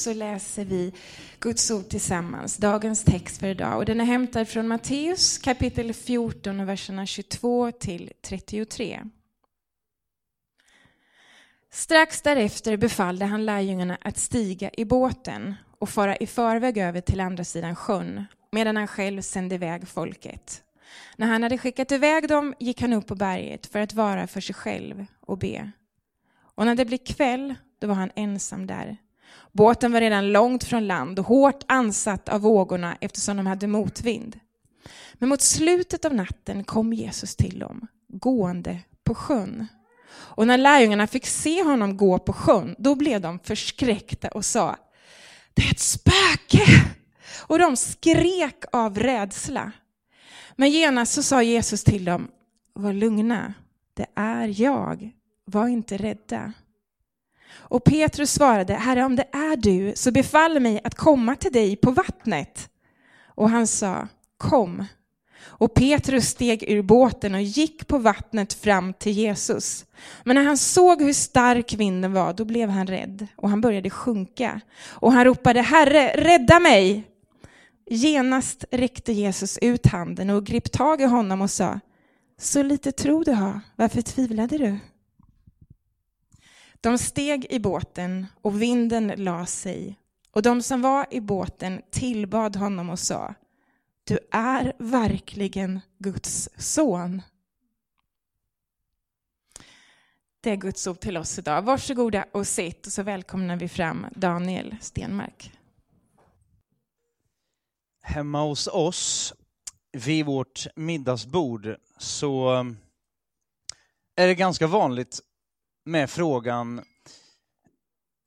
så läser vi Guds ord tillsammans, dagens text för idag. Och den är hämtad från Matteus kapitel 14 och verserna 22 till 33. Strax därefter befallde han lärjungarna att stiga i båten och fara i förväg över till andra sidan sjön, medan han själv sände iväg folket. När han hade skickat iväg dem gick han upp på berget för att vara för sig själv och be. Och när det blev kväll, då var han ensam där. Båten var redan långt från land och hårt ansatt av vågorna eftersom de hade motvind. Men mot slutet av natten kom Jesus till dem, gående på sjön. Och när lärjungarna fick se honom gå på sjön, då blev de förskräckta och sa, det är ett spöke! Och de skrek av rädsla. Men genast så sa Jesus till dem, var lugna, det är jag, var inte rädda. Och Petrus svarade, Herre om det är du, så befall mig att komma till dig på vattnet. Och han sa, kom. Och Petrus steg ur båten och gick på vattnet fram till Jesus. Men när han såg hur stark vinden var, då blev han rädd och han började sjunka. Och han ropade, Herre, rädda mig! Genast räckte Jesus ut handen och grep tag i honom och sa, så lite tro du har, varför tvivlade du? De steg i båten och vinden la sig och de som var i båten tillbad honom och sa, du är verkligen Guds son. Det är Guds ord till oss idag. Varsågoda och sitt och så välkomnar vi fram Daniel Stenmark. Hemma hos oss, vid vårt middagsbord, så eh, är det ganska vanligt med frågan,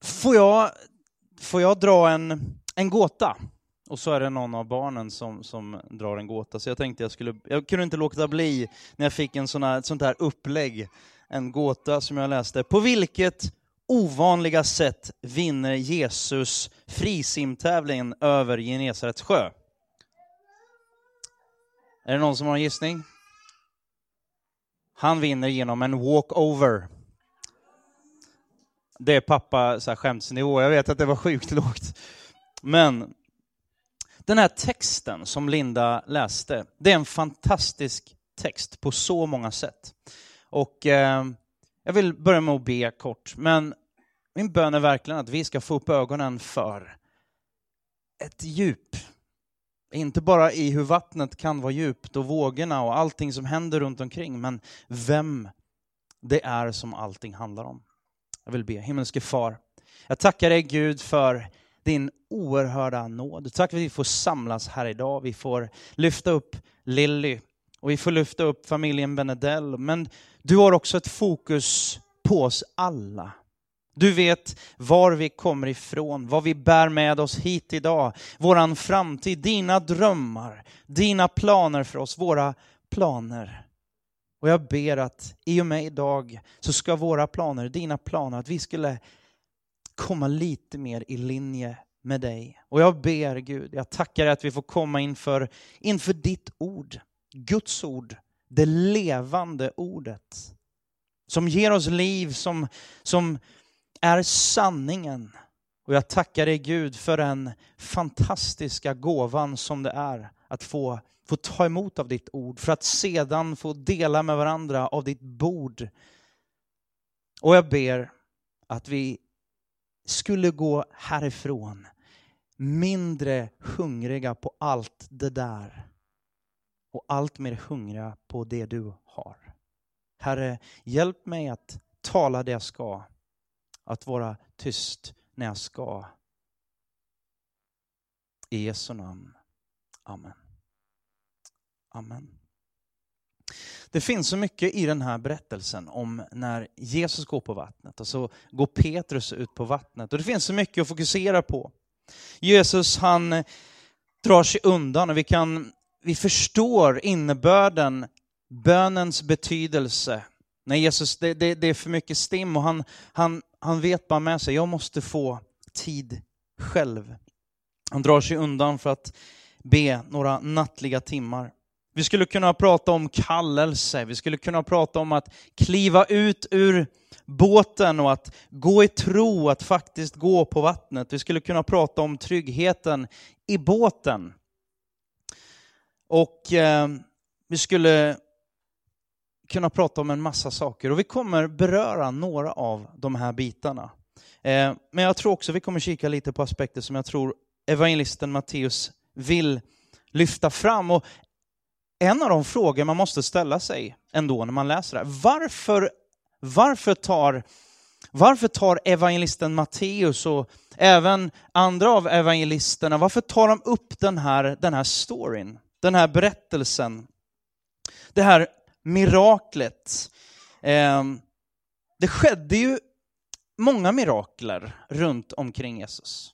får jag, får jag dra en, en gåta? Och så är det någon av barnen som, som drar en gåta. Så jag tänkte jag skulle, jag kunde inte låta bli när jag fick en sån här, ett sånt här upplägg, en gåta som jag läste. På vilket ovanliga sätt vinner Jesus frisimtävlingen över Genesarets sjö? Är det någon som har en gissning? Han vinner genom en walkover. Det är pappa så här, skämtsnivå. Jag vet att det var sjukt lågt. Men den här texten som Linda läste, det är en fantastisk text på så många sätt. Och eh, jag vill börja med att be kort, men min bön är verkligen att vi ska få upp ögonen för ett djup. Inte bara i hur vattnet kan vara djupt och vågorna och allting som händer runt omkring, men vem det är som allting handlar om. Jag vill be, himmelske far, jag tackar dig Gud för din oerhörda nåd. Tack för att vi får samlas här idag. Vi får lyfta upp Lilly och vi får lyfta upp familjen Benedell. Men du har också ett fokus på oss alla. Du vet var vi kommer ifrån, vad vi bär med oss hit idag, våran framtid, dina drömmar, dina planer för oss, våra planer. Och jag ber att i och med idag så ska våra planer, dina planer, att vi skulle komma lite mer i linje med dig. Och jag ber Gud, jag tackar dig att vi får komma inför, inför ditt ord, Guds ord, det levande ordet. Som ger oss liv, som, som är sanningen. Och jag tackar dig Gud för den fantastiska gåvan som det är att få, få ta emot av ditt ord, för att sedan få dela med varandra av ditt bord. Och jag ber att vi skulle gå härifrån mindre hungriga på allt det där och allt mer hungriga på det du har. Herre, hjälp mig att tala det jag ska, att vara tyst när jag ska. I Jesu namn. Amen. Amen. Det finns så mycket i den här berättelsen om när Jesus går på vattnet och så går Petrus ut på vattnet. Och det finns så mycket att fokusera på. Jesus han drar sig undan och vi, kan, vi förstår innebörden, bönens betydelse. När Jesus, det, det, det är för mycket stim och han, han, han vet bara med sig, jag måste få tid själv. Han drar sig undan för att be några nattliga timmar. Vi skulle kunna prata om kallelse, vi skulle kunna prata om att kliva ut ur båten och att gå i tro, att faktiskt gå på vattnet. Vi skulle kunna prata om tryggheten i båten. Och eh, vi skulle kunna prata om en massa saker och vi kommer beröra några av de här bitarna. Eh, men jag tror också vi kommer kika lite på aspekter som jag tror evangelisten Matteus vill lyfta fram. Och en av de frågor man måste ställa sig ändå när man läser det här, varför, varför, tar, varför tar evangelisten Matteus och även andra av evangelisterna, varför tar de upp den här, den här storyn, den här berättelsen, det här miraklet? Eh, det skedde ju många mirakler runt omkring Jesus.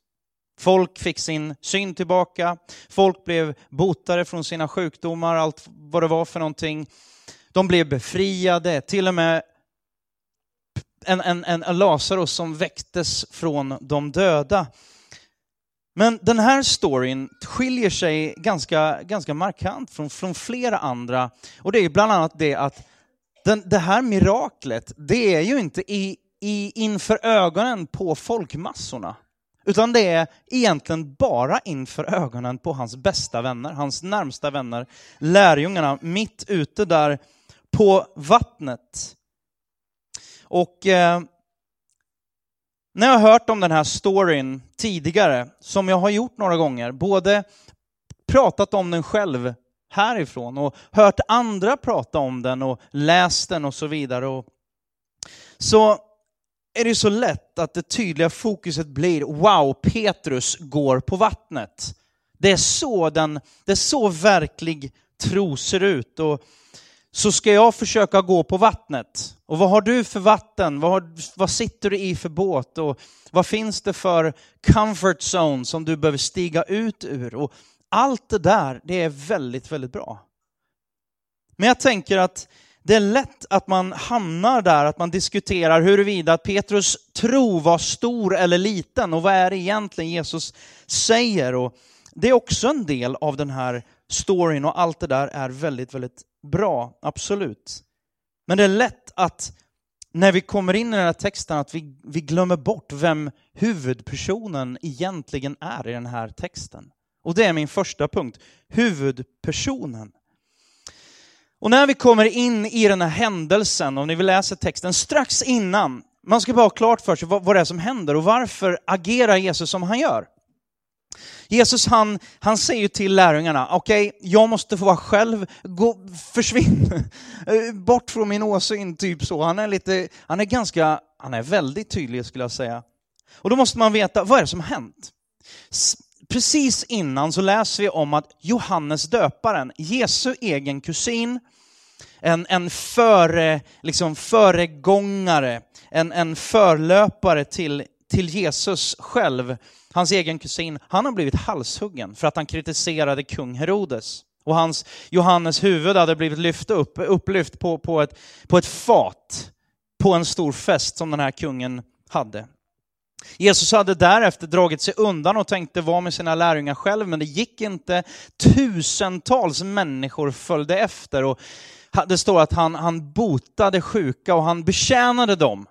Folk fick sin syn tillbaka, folk blev botade från sina sjukdomar, allt vad det var för någonting. De blev befriade, till och med en, en, en Lazarus som väcktes från de döda. Men den här storyn skiljer sig ganska, ganska markant från, från flera andra. Och det är bland annat det att den, det här miraklet, det är ju inte i, i, inför ögonen på folkmassorna. Utan det är egentligen bara inför ögonen på hans bästa vänner, hans närmsta vänner, lärjungarna, mitt ute där på vattnet. Och eh, när jag har hört om den här storyn tidigare, som jag har gjort några gånger, både pratat om den själv härifrån och hört andra prata om den och läst den och så vidare. Och så är det så lätt att det tydliga fokuset blir wow, Petrus går på vattnet. Det är så, den, det är så verklig tro ser ut. Och så ska jag försöka gå på vattnet. Och vad har du för vatten? Vad, har, vad sitter du i för båt? Och vad finns det för comfort zone som du behöver stiga ut ur? Och allt det där, det är väldigt, väldigt bra. Men jag tänker att det är lätt att man hamnar där, att man diskuterar huruvida Petrus tro var stor eller liten och vad är det egentligen Jesus säger. Och det är också en del av den här storyn och allt det där är väldigt, väldigt bra, absolut. Men det är lätt att när vi kommer in i den här texten att vi, vi glömmer bort vem huvudpersonen egentligen är i den här texten. Och det är min första punkt, huvudpersonen. Och när vi kommer in i den här händelsen, om ni vill läsa texten, strax innan, man ska bara ha klart för sig vad, vad det är som händer och varför agerar Jesus som han gör. Jesus han, han säger till lärjungarna, okej, okay, jag måste få vara själv, gå, försvinn, bort från min åsyn, typ så. Han är lite, han är ganska, han är väldigt tydlig skulle jag säga. Och då måste man veta, vad är det som har hänt? Precis innan så läser vi om att Johannes döparen, Jesu egen kusin, en, en före, liksom föregångare, en, en förlöpare till, till Jesus själv, hans egen kusin, han har blivit halshuggen för att han kritiserade kung Herodes. Och hans, Johannes huvud hade blivit lyft upp, upplyft på, på, ett, på ett fat på en stor fest som den här kungen hade. Jesus hade därefter dragit sig undan och tänkte vara med sina lärjungar själv, men det gick inte. Tusentals människor följde efter och det står att han, han botade sjuka och han betjänade dem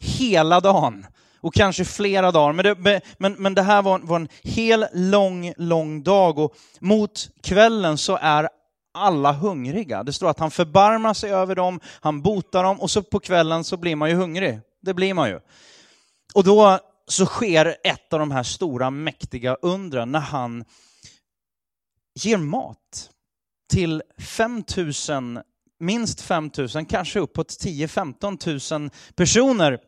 hela dagen och kanske flera dagar. Men det, men, men det här var, var en hel lång, lång dag och mot kvällen så är alla hungriga. Det står att han förbarmar sig över dem, han botar dem och så på kvällen så blir man ju hungrig. Det blir man ju. Och då så sker ett av de här stora mäktiga undren när han ger mat till 5000, minst 5000, kanske uppåt 10-15 000 personer.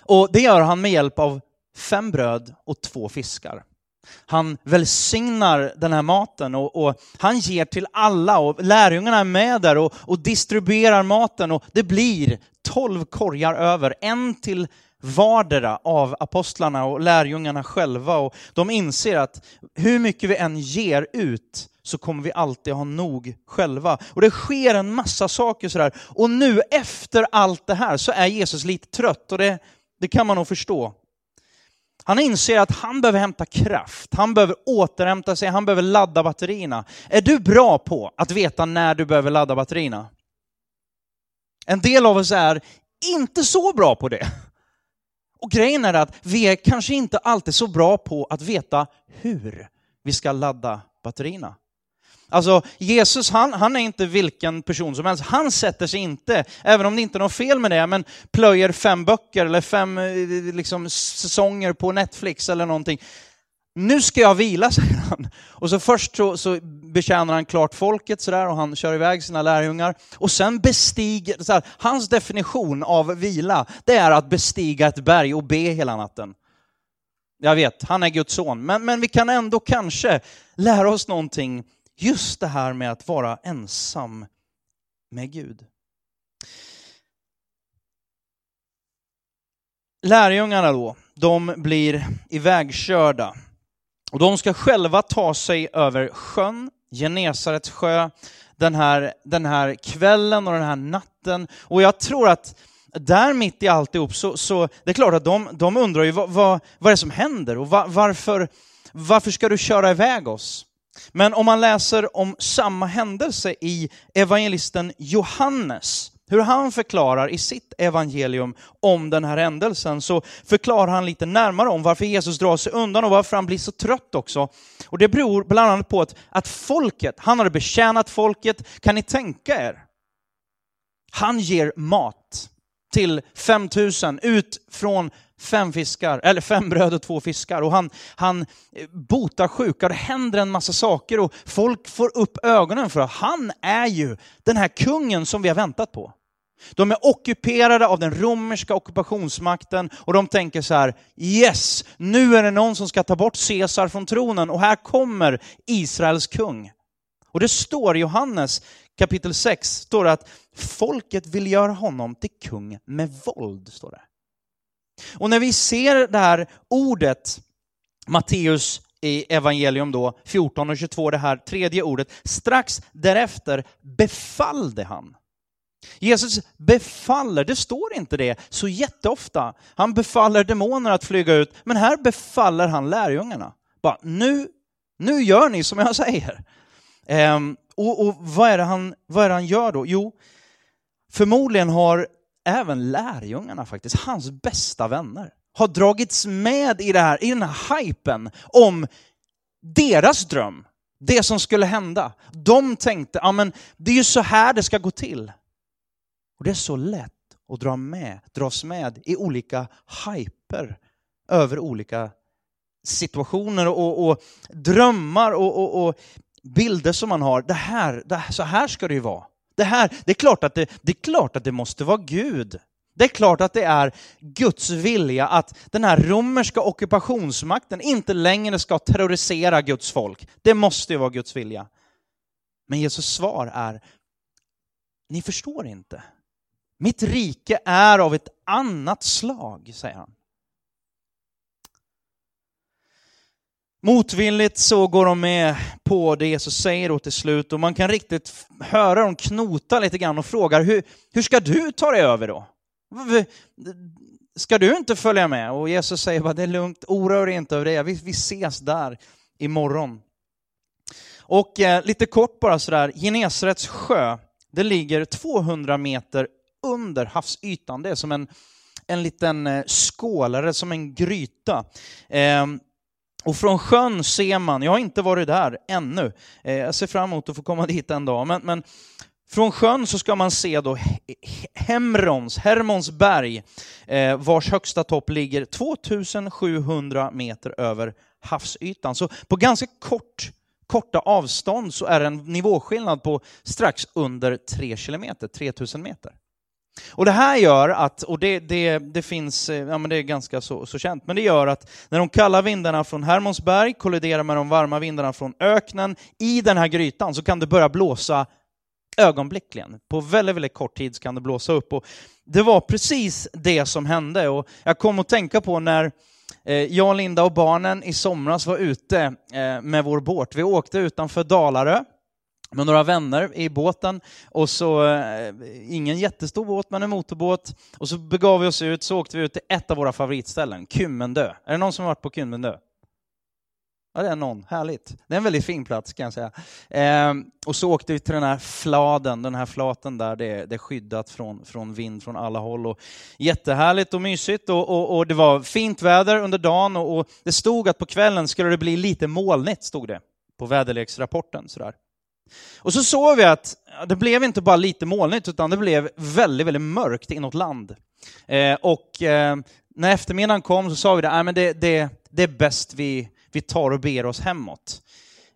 Och det gör han med hjälp av fem bröd och två fiskar. Han välsignar den här maten och, och, han ger till alla och lärjungarna är med där och, och distribuerar maten och det blir tolv korgar över, en till vardera av apostlarna och lärjungarna själva. Och de inser att hur mycket vi än ger ut så kommer vi alltid ha nog själva. Och det sker en massa saker sådär. Och nu efter allt det här så är Jesus lite trött och det, det kan man nog förstå. Han inser att han behöver hämta kraft, han behöver återhämta sig, han behöver ladda batterierna. Är du bra på att veta när du behöver ladda batterierna? En del av oss är inte så bra på det. Och grejen är att vi är kanske inte alltid så bra på att veta hur vi ska ladda batterierna. Alltså Jesus, han, han är inte vilken person som helst. Han sätter sig inte, även om det inte är något fel med det, men plöjer fem böcker eller fem eh, liksom, säsonger på Netflix eller någonting. Nu ska jag vila, säger han. Och så först så, så betjänar han klart folket sådär och han kör iväg sina lärjungar. Och sen bestiger, så här, hans definition av vila, det är att bestiga ett berg och be hela natten. Jag vet, han är Guds son, men, men vi kan ändå kanske lära oss någonting just det här med att vara ensam med Gud. Lärjungarna då, de blir ivägkörda och de ska själva ta sig över sjön, Genesarets sjö, den här, den här kvällen och den här natten. Och jag tror att där mitt i alltihop så, så det är klart att de, de undrar ju vad, vad, vad är det som händer och va, varför, varför ska du köra iväg oss? Men om man läser om samma händelse i evangelisten Johannes, hur han förklarar i sitt evangelium om den här händelsen, så förklarar han lite närmare om varför Jesus drar sig undan och varför han blir så trött också. Och det beror bland annat på att, att folket, han hade betjänat folket, kan ni tänka er? Han ger mat till 5000 ut från fem fiskar, eller fem bröd och två fiskar. Och han, han eh, botar sjuka, det händer en massa saker och folk får upp ögonen för att han är ju den här kungen som vi har väntat på. De är ockuperade av den romerska ockupationsmakten och de tänker så här, yes, nu är det någon som ska ta bort Caesar från tronen och här kommer Israels kung. Och det står i Johannes kapitel 6, står det att folket vill göra honom till kung med våld. Står det. Och när vi ser det här ordet, Matteus i evangelium då, 14 och 22, det här tredje ordet, strax därefter befallde han. Jesus befaller, det står inte det så jätteofta. Han befaller demoner att flyga ut, men här befaller han lärjungarna. Bara, nu, nu gör ni som jag säger. Ehm, och, och vad, är det han, vad är det han gör då? Jo, förmodligen har även lärjungarna faktiskt, hans bästa vänner, har dragits med i, det här, i den här hypen om deras dröm, det som skulle hända. De tänkte, ja men det är ju så här det ska gå till. Och det är så lätt att dra med, dras med i olika hyper över olika situationer och, och drömmar och, och, och, bilder som man har. Det här, det, så här ska det ju vara. Det, här, det, är klart att det, det är klart att det måste vara Gud. Det är klart att det är Guds vilja att den här romerska ockupationsmakten inte längre ska terrorisera Guds folk. Det måste ju vara Guds vilja. Men Jesus svar är, ni förstår inte. Mitt rike är av ett annat slag, säger han. Motvilligt så går de med på det Jesus säger då till slut och man kan riktigt höra dem knota lite grann och frågar hur, hur ska du ta dig över då? Ska du inte följa med? Och Jesus säger bara det är lugnt, oroa dig inte över det, vi, vi ses där imorgon. Och eh, lite kort bara sådär, Genesarets sjö, det ligger 200 meter under havsytan. Det är som en, en liten eh, skål, eller som en gryta. Eh, och från sjön ser man, jag har inte varit där ännu, eh, jag ser fram emot att få komma dit en dag, men, men från sjön så ska man se då Hemrons, Hermons berg, eh, vars högsta topp ligger 2700 meter över havsytan. Så på ganska kort, korta avstånd så är det en nivåskillnad på strax under 3 kilometer, 3000 meter. Och det här gör att, och det, det, det finns, eh, ja men det är ganska så, så känt, men det gör att när de kalla vindarna från Hermonsberg kolliderar med de varma vindarna från öknen i den här grytan så kan det börja blåsa ögonblickligen. På väldigt, väldigt kort tid kan det blåsa upp. Och det var precis det som hände. Och jag kom att tänka på när eh, jag, Linda och barnen i somras var ute eh, med vår båt. Vi åkte utanför Dalarö med några vänner i båten och så, eh, ingen jättestor båt men en motorbåt. Och så begav vi oss ut, så åkte vi ut till ett av våra favoritställen, Kymmendö. Är det någon som har varit på Kymmendö? Ja, det är någon. Härligt. Det är en väldigt fin plats kan jag säga. Eh, och så åkte vi till den här fladen, den här flaten där det är, det är skyddat från, från vind från alla håll. Och jättehärligt och mysigt och, och, och det var fint väder under dagen och, och, det stod att på kvällen skulle det bli lite molnigt, stod det på väderleksrapporten. Sådär. Och så såg vi att det blev inte bara lite molnigt utan det blev väldigt, väldigt mörkt inåt land. Eh, och eh, när eftermiddagen kom så sa vi att det, det, det är bäst vi vi tar och ber oss hemåt.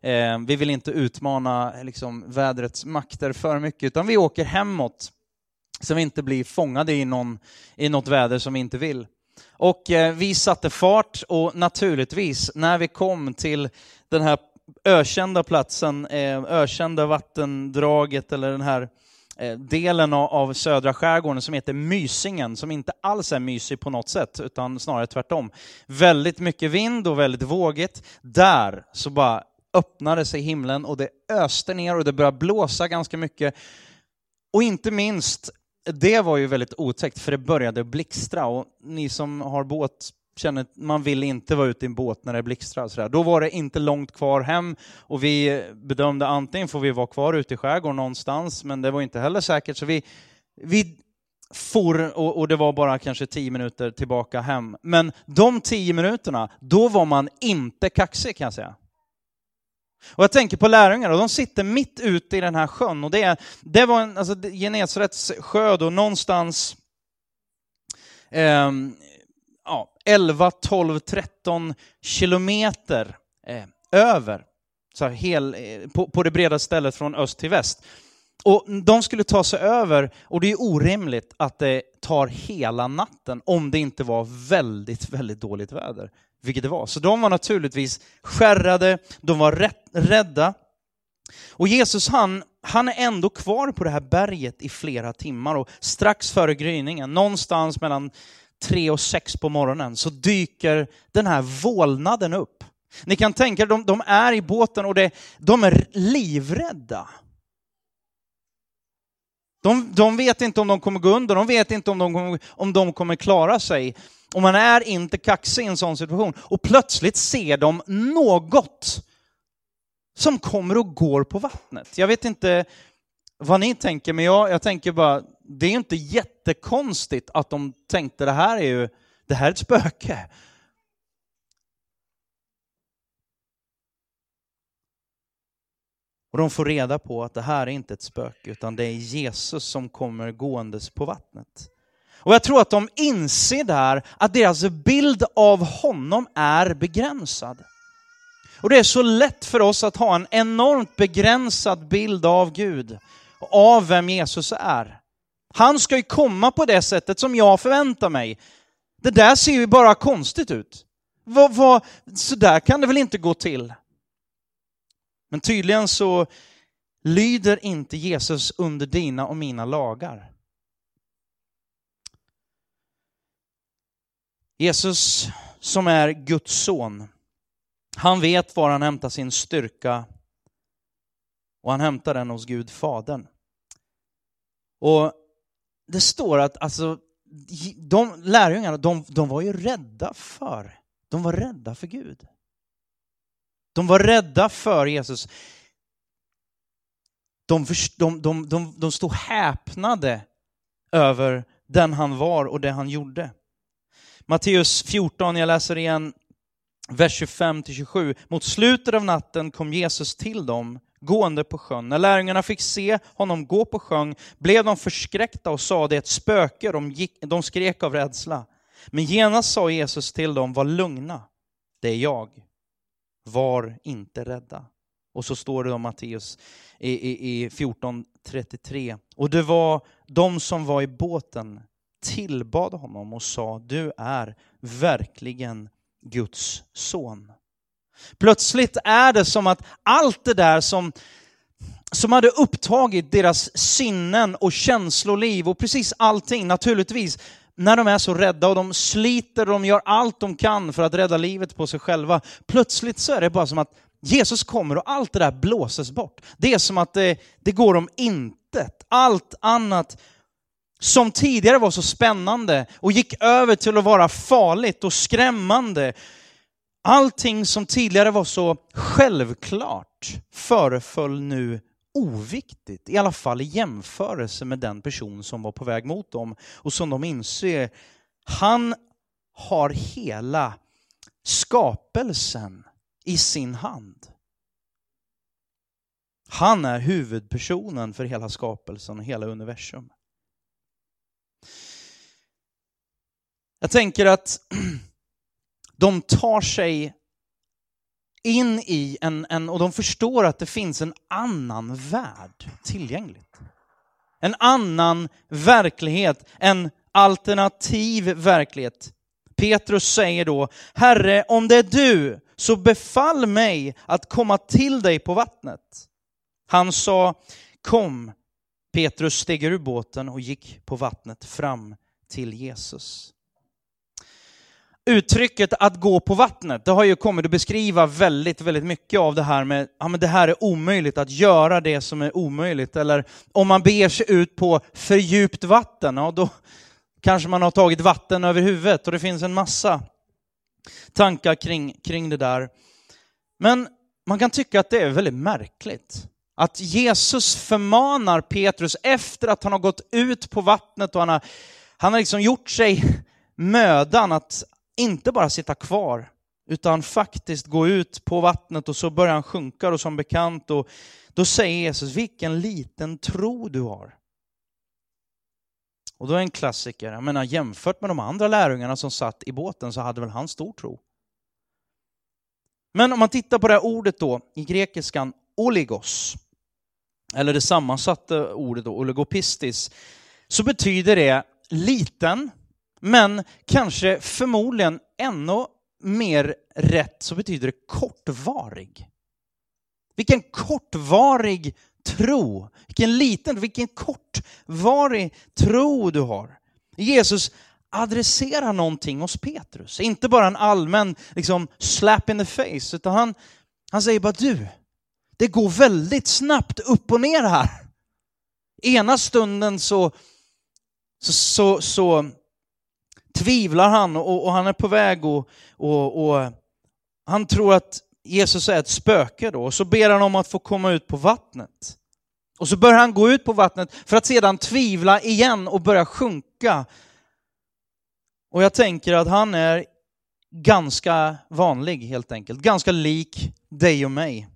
Eh, vi vill inte utmana liksom, vädrets makter för mycket, utan vi åker hemåt så vi inte blir fångade i, någon, i något väder som vi inte vill. Och eh, vi satte fart och naturligtvis, när vi kom till den här ökända platsen, eh, ökända vattendraget eller den här eh, delen av södra skärgården som heter Mysingen, som inte alls är mysig på något sätt, utan snarare tvärtom. Väldigt mycket vind och väldigt vågigt. Där så bara öppnade sig himlen och det öste ner och det började blåsa ganska mycket. Och inte minst, det var ju väldigt otäckt för det började blixtra och ni som har båt känner att man vill inte vara ute i en båt när det blixtrar. Sådär. Då var det inte långt kvar hem och vi bedömde antingen får vi vara kvar ute i skärgården någonstans, men det var inte heller säkert. Så vi, vi for och, och det var bara kanske tio minuter tillbaka hem. Men de tio minuterna, då var man inte kaxig kan jag säga. Och jag tänker på lärjungarna, de sitter mitt ute i den här sjön och det, det var en, alltså Genesarets sjö då någonstans eh, ja, 11, 12, 13 kilometer eh, över så hel, eh, på, på det breda stället från öst till väst. Och de skulle ta sig över och det är orimligt att det tar hela natten om det inte var väldigt, väldigt dåligt väder. Vilket det var. Så de var naturligtvis skärrade, de var rädda. Och Jesus han, han är ändå kvar på det här berget i flera timmar och strax före gryningen, någonstans mellan tre och sex på morgonen så dyker den här vålnaden upp. Ni kan tänka er, de, de är i båten och det, de är livrädda. De, de, vet inte om de kommer gå under, de vet inte om de, kommer, om de kommer klara sig. Och man är inte kaxig i en sån situation. Och plötsligt ser de något som kommer och går på vattnet. Jag vet inte vad ni tänker, men jag, jag tänker bara, det är inte jättekonstigt att de tänkte det här är ju, det här är ett spöke. Och de får reda på att det här är inte ett spöke, utan det är Jesus som kommer gåendes på vattnet. Och jag tror att de inser där att deras bild av honom är begränsad. Och det är så lätt för oss att ha en enormt begränsad bild av Gud och av vem Jesus är. Han ska ju komma på det sättet som jag förväntar mig. Det där ser ju bara konstigt ut. Vad, vad, så där kan det väl inte gå till? Men tydligen så lyder inte Jesus under dina och mina lagar. Jesus som är Guds son, han vet var han hämtar sin styrka och han hämtar den hos Gud Fadern. Och det står att alltså, de lärjungarna, de, de var ju rädda för, de var rädda för Gud. De var rädda för Jesus. De, de, de, de, de stod häpnade över den han var och det han gjorde. Matteus 14, jag läser igen vers 25-27. Mot slutet av natten kom Jesus till dem gående på sjön. När lärjungarna fick se honom gå på sjön blev de förskräckta och sa det är ett spöke, de, gick, de skrek av rädsla. Men genast sa Jesus till dem, var lugna, det är jag. Var inte rädda. Och så står det om Matteus i, i, i 14.33. Och det var de som var i båten tillbad honom och sa, du är verkligen Guds son. Plötsligt är det som att allt det där som, som hade upptagit deras sinnen och känsloliv och precis allting, naturligtvis, när de är så rädda och de sliter och de gör allt de kan för att rädda livet på sig själva, plötsligt så är det bara som att Jesus kommer och allt det där blåses bort. Det är som att det, det går om intet. Allt annat som tidigare var så spännande och gick över till att vara farligt och skrämmande. Allting som tidigare var så självklart föreföll nu oviktigt, i alla fall i jämförelse med den person som var på väg mot dem och som de inser, han har hela skapelsen i sin hand. Han är huvudpersonen för hela skapelsen och hela universum. Jag tänker att de tar sig in i en, en, och de förstår att det finns en annan värld tillgängligt. En annan verklighet, en alternativ verklighet. Petrus säger då, Herre, om det är du, så befall mig att komma till dig på vattnet. Han sa, kom. Petrus steg ur båten och gick på vattnet fram till Jesus. Uttrycket att gå på vattnet, det har ju kommit att beskriva väldigt, väldigt mycket av det här med, ja men det här är omöjligt, att göra det som är omöjligt. Eller om man beger sig ut på för djupt vatten, ja då kanske man har tagit vatten över huvudet och det finns en massa tankar kring, kring det där. Men man kan tycka att det är väldigt märkligt att Jesus förmanar Petrus efter att han har gått ut på vattnet och han har, han har liksom gjort sig mödan att inte bara sitta kvar, utan faktiskt gå ut på vattnet och så börjar han sjunka och som bekant och då säger Jesus, vilken liten tro du har. Och då är en klassiker, jag menar jämfört med de andra lärjungarna som satt i båten så hade väl han stor tro. Men om man tittar på det här ordet då i grekiskan, oligos, eller det sammansatta ordet då, oligopistis, så betyder det liten, men kanske förmodligen ännu mer rätt så betyder det kortvarig. Vilken kortvarig tro, vilken liten, vilken kortvarig tro du har. Jesus adresserar någonting hos Petrus, inte bara en allmän liksom, slap in the face, utan han, han säger bara du, det går väldigt snabbt upp och ner här. Ena stunden så, så, så, så tvivlar han och, och, han är på väg och, och, och han tror att Jesus är ett spöke då. Och så ber han om att få komma ut på vattnet. Och så börjar han gå ut på vattnet för att sedan tvivla igen och börja sjunka. Och jag tänker att han är ganska vanlig helt enkelt. Ganska lik dig och mig.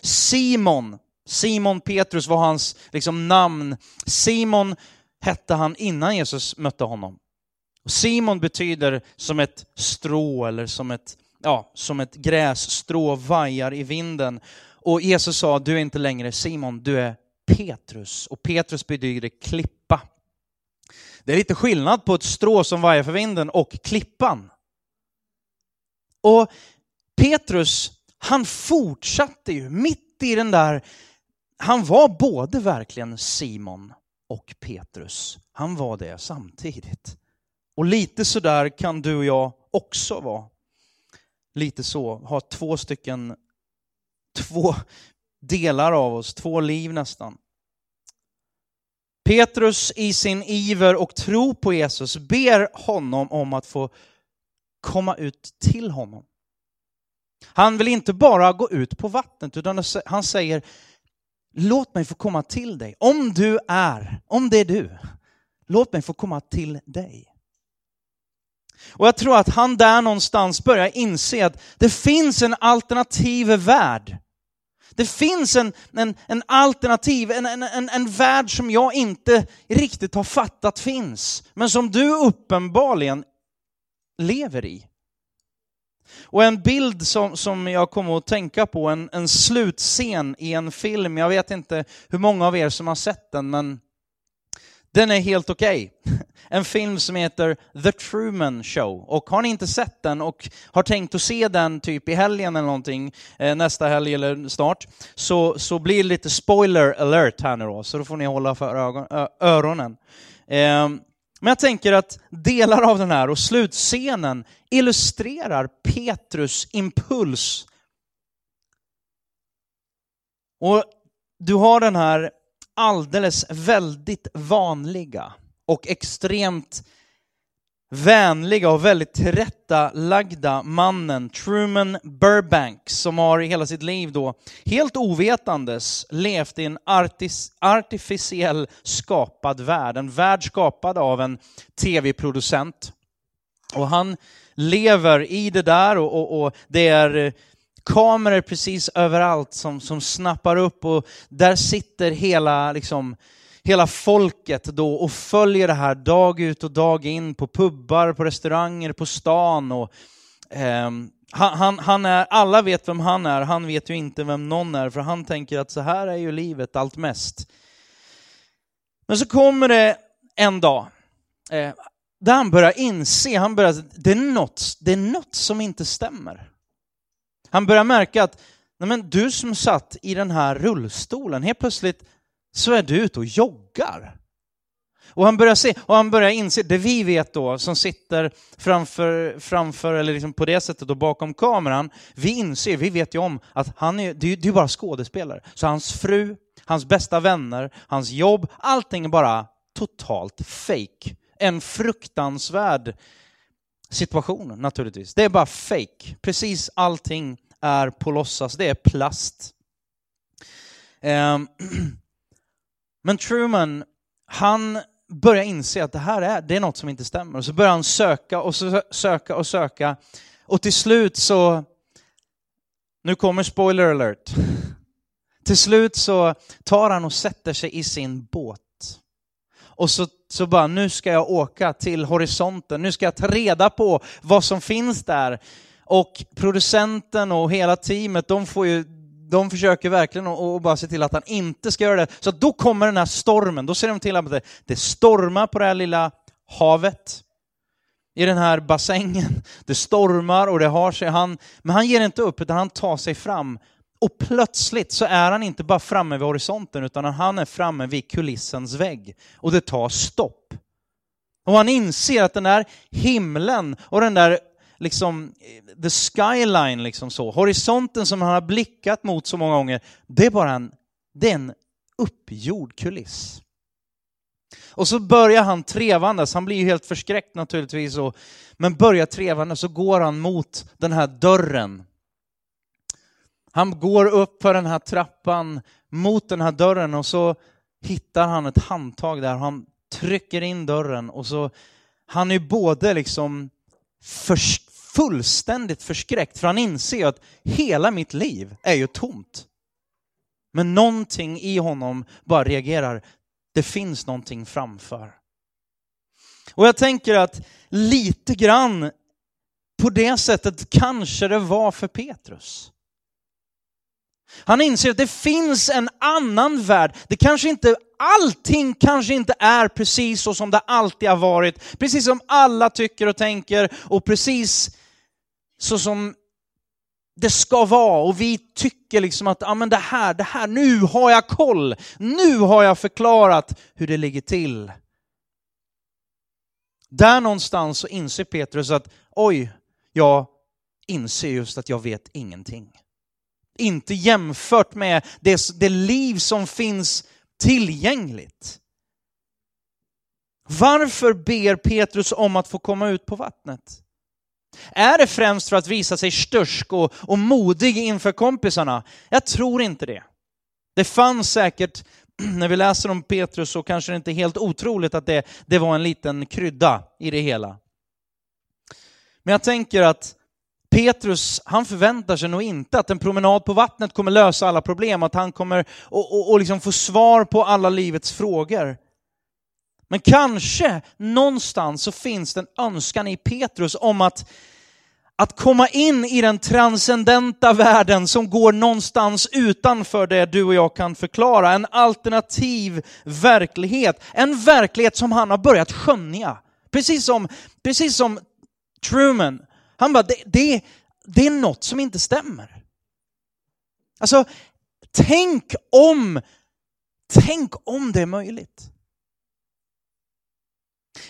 Simon, Simon Petrus var hans liksom, namn. Simon hette han innan Jesus mötte honom. Simon betyder som ett strå eller som ett, ja, som ett grässtrå vajar i vinden. Och Jesus sa, du är inte längre Simon, du är Petrus. Och Petrus betyder klippa. Det är lite skillnad på ett strå som vajar för vinden och klippan. Och Petrus, han fortsatte ju mitt i den där, han var både verkligen Simon och Petrus. Han var det samtidigt. Och lite sådär kan du och jag också vara. Lite så, ha två stycken, två delar av oss, två liv nästan. Petrus i sin iver och tro på Jesus ber honom om att få komma ut till honom. Han vill inte bara gå ut på vattnet, utan han säger låt mig få komma till dig. Om du är, om det är du, låt mig få komma till dig. Och jag tror att han där någonstans börjar inse att det finns en alternativ värld. Det finns en, en, en alternativ, en, en, en, en värld som jag inte riktigt har fattat finns, men som du uppenbarligen lever i. Och en bild som, som jag kommer att tänka på, en, en slutscen i en film, jag vet inte hur många av er som har sett den, men den är helt okej. Okay. En film som heter The Truman Show. Och har ni inte sett den och har tänkt att se den typ i helgen eller någonting, eh, nästa helg eller snart, så, så blir det lite spoiler alert här nu då, så då får ni hålla för ögon, ö, öronen. Ehm, men jag tänker att delar av den här och slutscenen illustrerar Petrus impuls. Och du har den här alldeles väldigt vanliga och extremt vänliga och väldigt tillrättalagda mannen Truman Burbank som har i hela sitt liv då helt ovetandes levt i en artis, artificiell skapad värld. En värld skapad av en tv-producent. Och han lever i det där och, och, och det är kameror precis överallt som, som snappar upp och där sitter hela liksom, hela folket då och följer det här dag ut och dag in på pubbar, på restauranger, på stan. Och, eh, han, han, han, är, alla vet vem han är, han vet ju inte vem någon är, för han tänker att så här är ju livet allt mest. Men så kommer det en dag eh, där han börjar inse, han börjar, det, är något, det är något som inte stämmer. Han börjar märka att nej men, du som satt i den här rullstolen, helt plötsligt så är du ute och joggar. Och han börjar, se, och han börjar inse, det vi vet då, som sitter framför, framför eller liksom på det sättet och bakom kameran, vi inser, vi vet ju om att han är, det är ju bara skådespelare. Så hans fru, hans bästa vänner, hans jobb, allting är bara totalt fake. En fruktansvärd situation naturligtvis. Det är bara fake. Precis allting är på låtsas, det är plast. Ehm, men Truman, han börjar inse att det här är, det är något som inte stämmer. Och så börjar han söka och söka och söka. Och till slut så, nu kommer spoiler alert. Till slut så tar han och sätter sig i sin båt. Och så, så bara, nu ska jag åka till horisonten, nu ska jag ta reda på vad som finns där. Och producenten och hela teamet, de får ju de försöker verkligen att bara se till att han inte ska göra det. Så då kommer den här stormen, då ser de till att det, det stormar på det här lilla havet. I den här bassängen. Det stormar och det har sig. Han, men han ger inte upp utan han tar sig fram. Och plötsligt så är han inte bara framme vid horisonten utan han är framme vid kulissens vägg. Och det tar stopp. Och han inser att den där himlen och den där liksom, eh, the skyline, liksom så. horisonten som han har blickat mot så många gånger, det är bara en, det är en uppgjord kuliss. Och så börjar han trevandes, han blir ju helt förskräckt naturligtvis, och, men börjar trevandes så går han mot den här dörren. Han går upp för den här trappan mot den här dörren och så hittar han ett handtag där, han trycker in dörren och så, han är både liksom först fullständigt förskräckt, för han inser att hela mitt liv är ju tomt. Men någonting i honom bara reagerar, det finns någonting framför. Och jag tänker att lite grann på det sättet kanske det var för Petrus. Han inser att det finns en annan värld. Det kanske inte, allting kanske inte är precis så som det alltid har varit. Precis som alla tycker och tänker och precis så som det ska vara och vi tycker liksom att ah, men det här, det här, nu har jag koll, nu har jag förklarat hur det ligger till. Där någonstans så inser Petrus att oj, jag inser just att jag vet ingenting. Inte jämfört med det, det liv som finns tillgängligt. Varför ber Petrus om att få komma ut på vattnet? Är det främst för att visa sig störsk och, och modig inför kompisarna? Jag tror inte det. Det fanns säkert, när vi läser om Petrus så kanske det inte är helt otroligt att det, det var en liten krydda i det hela. Men jag tänker att Petrus, han förväntar sig nog inte att en promenad på vattnet kommer lösa alla problem, att han kommer och, och, och liksom få svar på alla livets frågor. Men kanske någonstans så finns det en önskan i Petrus om att, att komma in i den transcendenta världen som går någonstans utanför det du och jag kan förklara. En alternativ verklighet. En verklighet som han har börjat skönja. Precis som, precis som Truman. Han bara, det, det, det är något som inte stämmer. Alltså, tänk om, tänk om det är möjligt.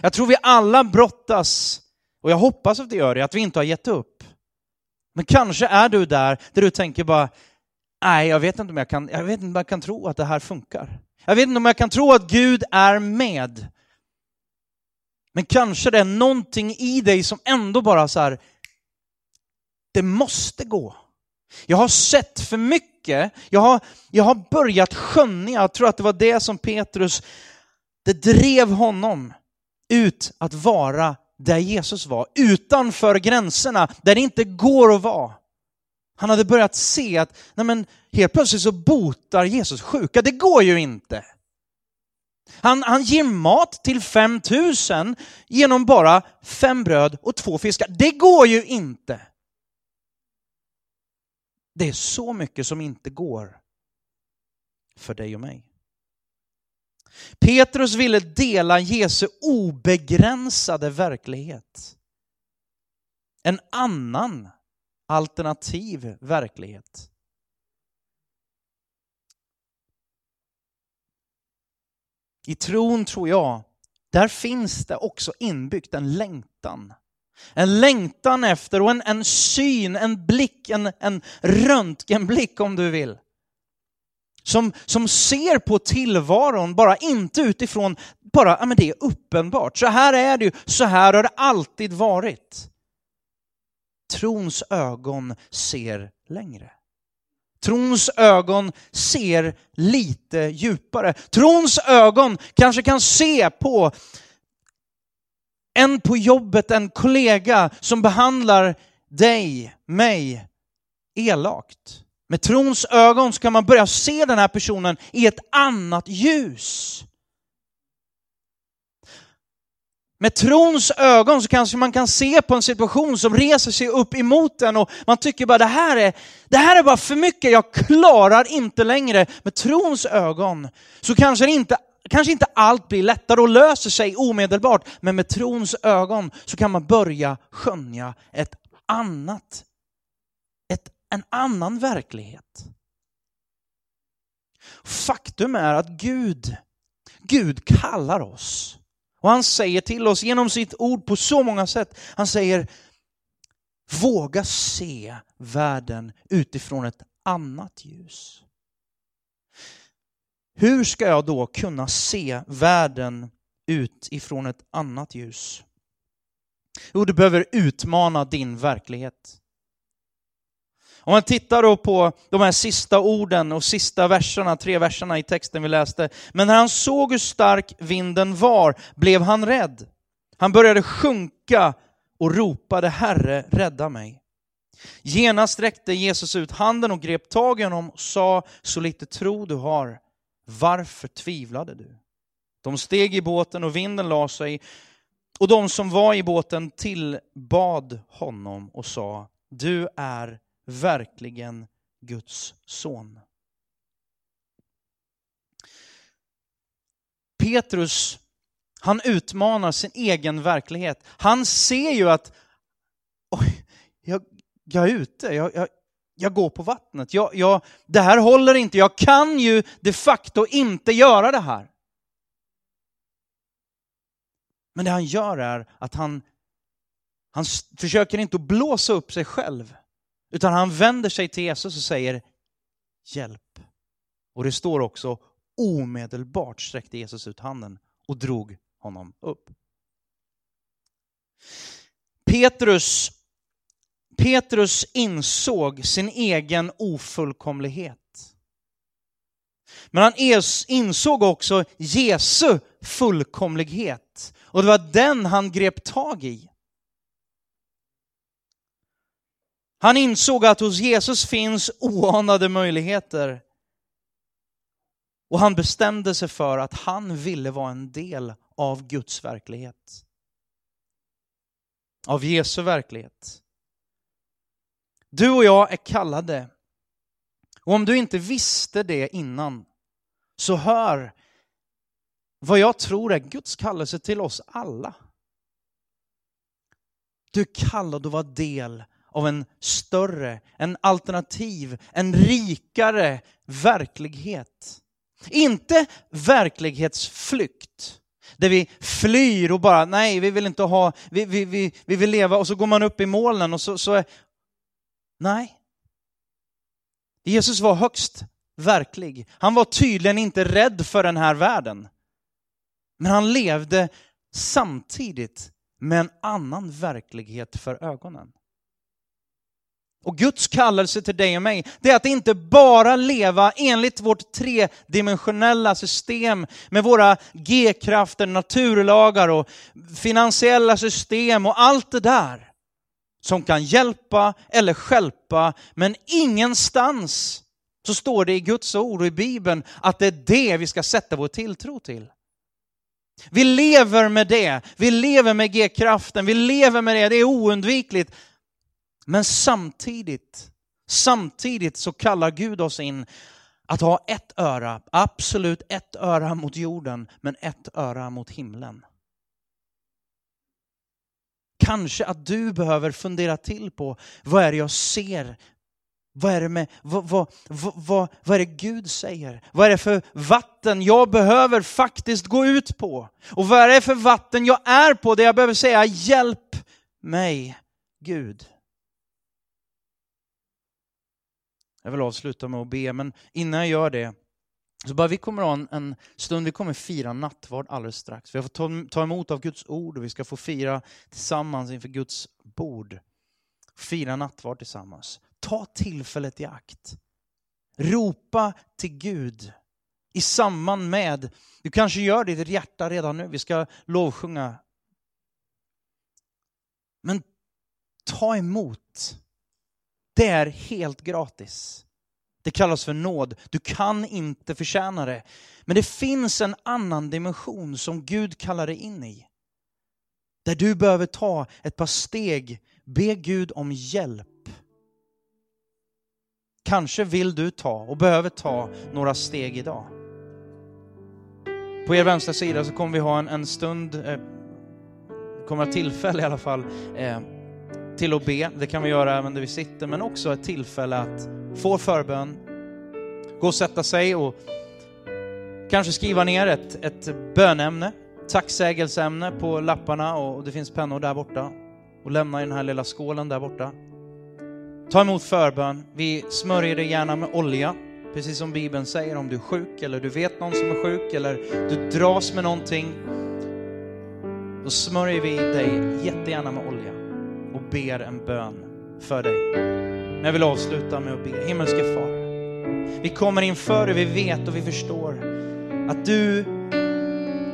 Jag tror vi alla brottas, och jag hoppas att det gör det, att vi inte har gett upp. Men kanske är du där, där du tänker bara, nej, jag vet inte om jag kan, jag vet inte om jag kan tro att det här funkar. Jag vet inte om jag kan tro att Gud är med. Men kanske det är någonting i dig som ändå bara så här, det måste gå. Jag har sett för mycket, jag har, jag har börjat skönja, jag tror att det var det som Petrus, det drev honom ut att vara där Jesus var, utanför gränserna, där det inte går att vara. Han hade börjat se att nej men, helt plötsligt så botar Jesus sjuka, det går ju inte. Han, han ger mat till 5000 genom bara fem bröd och två fiskar. Det går ju inte. Det är så mycket som inte går för dig och mig. Petrus ville dela Jesu obegränsade verklighet. En annan alternativ verklighet. I tron tror jag, där finns det också inbyggt en längtan. En längtan efter och en, en syn, en blick, en, en röntgenblick om du vill. Som, som ser på tillvaron, bara inte utifrån, bara, ja men det är uppenbart. Så här är det ju, så här har det alltid varit. Trons ögon ser längre. Trons ögon ser lite djupare. Trons ögon kanske kan se på en på jobbet, en kollega som behandlar dig, mig, elakt. Med trons ögon så kan man börja se den här personen i ett annat ljus. Med trons ögon så kanske man kan se på en situation som reser sig upp emot en och man tycker bara det här är, det här är bara för mycket, jag klarar inte längre. Med trons ögon så kanske inte, kanske inte allt blir lättare och löser sig omedelbart, men med trons ögon så kan man börja skönja ett annat, en annan verklighet. Faktum är att Gud, Gud kallar oss och han säger till oss genom sitt ord på så många sätt. Han säger, våga se världen utifrån ett annat ljus. Hur ska jag då kunna se världen utifrån ett annat ljus? Jo, du behöver utmana din verklighet. Om man tittar då på de här sista orden och sista verserna, tre verserna i texten vi läste. Men när han såg hur stark vinden var blev han rädd. Han började sjunka och ropade Herre, rädda mig. Genast räckte Jesus ut handen och grep tag i honom och sa, så lite tro du har, varför tvivlade du? De steg i båten och vinden la sig och de som var i båten tillbad honom och sa, du är verkligen Guds son. Petrus, han utmanar sin egen verklighet. Han ser ju att oj, jag, jag är ute, jag, jag, jag går på vattnet. Jag, jag, det här håller inte, jag kan ju de facto inte göra det här. Men det han gör är att han, han försöker inte att blåsa upp sig själv. Utan han vänder sig till Jesus och säger hjälp. Och det står också omedelbart sträckte Jesus ut handen och drog honom upp. Petrus, Petrus insåg sin egen ofullkomlighet. Men han insåg också Jesu fullkomlighet. Och det var den han grep tag i. Han insåg att hos Jesus finns oanade möjligheter. Och han bestämde sig för att han ville vara en del av Guds verklighet. Av Jesu verklighet. Du och jag är kallade. Och om du inte visste det innan, så hör vad jag tror är Guds kallelse till oss alla. Du är kallad att vara del av en större, en alternativ, en rikare verklighet. Inte verklighetsflykt, Där vi flyr och bara, nej, vi vill inte ha, vi, vi, vi, vi vill leva och så går man upp i molnen och så, så är, nej. Jesus var högst verklig. Han var tydligen inte rädd för den här världen. Men han levde samtidigt med en annan verklighet för ögonen. Och Guds kallelse till dig och mig, det är att inte bara leva enligt vårt tredimensionella system med våra G-krafter, naturlagar och finansiella system och allt det där som kan hjälpa eller skälpa, men ingenstans så står det i Guds ord och i Bibeln att det är det vi ska sätta vår tilltro till. Vi lever med det, vi lever med G-kraften, vi lever med det, det är oundvikligt. Men samtidigt, samtidigt så kallar Gud oss in att ha ett öra, absolut ett öra mot jorden, men ett öra mot himlen. Kanske att du behöver fundera till på vad är det jag ser vad är, det med, vad, vad, vad, vad, är det Gud säger? Vad är det för vatten jag behöver faktiskt gå ut på? Och vad är det för vatten jag är på där jag behöver säga hjälp mig Gud? Jag vill avsluta med att be, men innan jag gör det så bara vi kommer ha en, en stund, vi kommer fira nattvard alldeles strax. Vi får ta, ta emot av Guds ord och vi ska få fira tillsammans inför Guds bord. Fira nattvard tillsammans. Ta tillfället i akt. Ropa till Gud i samband med, du kanske gör det i ditt hjärta redan nu, vi ska lovsjunga. Men ta emot. Det är helt gratis. Det kallas för nåd. Du kan inte förtjäna det. Men det finns en annan dimension som Gud kallar dig in i. Där du behöver ta ett par steg, be Gud om hjälp Kanske vill du ta och behöver ta några steg idag. På er vänstra sida så kommer vi ha en, en stund, eh, kommer ha tillfälle i alla fall, eh, till att be. Det kan vi göra även där vi sitter, men också ett tillfälle att få förbön, gå och sätta sig och kanske skriva ner ett, ett bönämne, tacksägelseämne på lapparna och det finns pennor där borta och lämna i den här lilla skålen där borta. Ta emot förbön. Vi smörjer dig gärna med olja, precis som Bibeln säger. Om du är sjuk eller du vet någon som är sjuk eller du dras med någonting, då smörjer vi dig jättegärna med olja och ber en bön för dig. Men jag vill avsluta med att be. Himmelske Far, vi kommer inför dig, vi vet och vi förstår att du,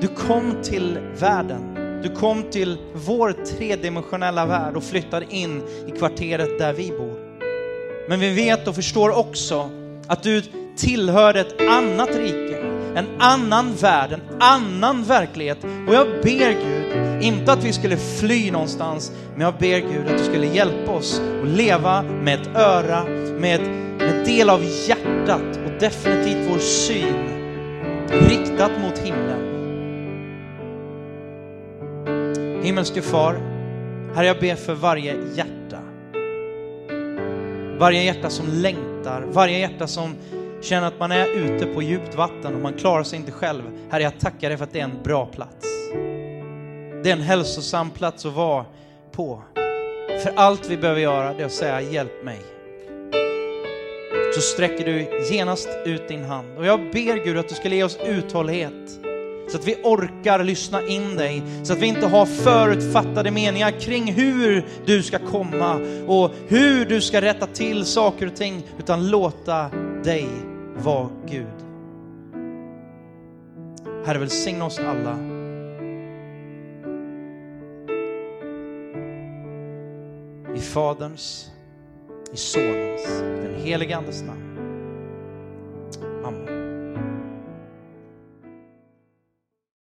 du kom till världen du kom till vår tredimensionella värld och flyttade in i kvarteret där vi bor. Men vi vet och förstår också att du tillhör ett annat rike, en annan värld, en annan verklighet. Och jag ber Gud, inte att vi skulle fly någonstans, men jag ber Gud att du skulle hjälpa oss att leva med ett öra, med en del av hjärtat och definitivt vår syn riktat mot himlen. Himmelske Far, Herre jag ber för varje hjärta. Varje hjärta som längtar, varje hjärta som känner att man är ute på djupt vatten och man klarar sig inte själv. Herre jag tackar dig för att det är en bra plats. Det är en hälsosam plats att vara på. För allt vi behöver göra det är att säga hjälp mig. Så sträcker du genast ut din hand. Och jag ber Gud att du skulle ge oss uthållighet så att vi orkar lyssna in dig, så att vi inte har förutfattade meningar kring hur du ska komma och hur du ska rätta till saker och ting, utan låta dig var Gud. Herre, välsigna oss alla. I Faderns, i Sonens, den helige Andes namn.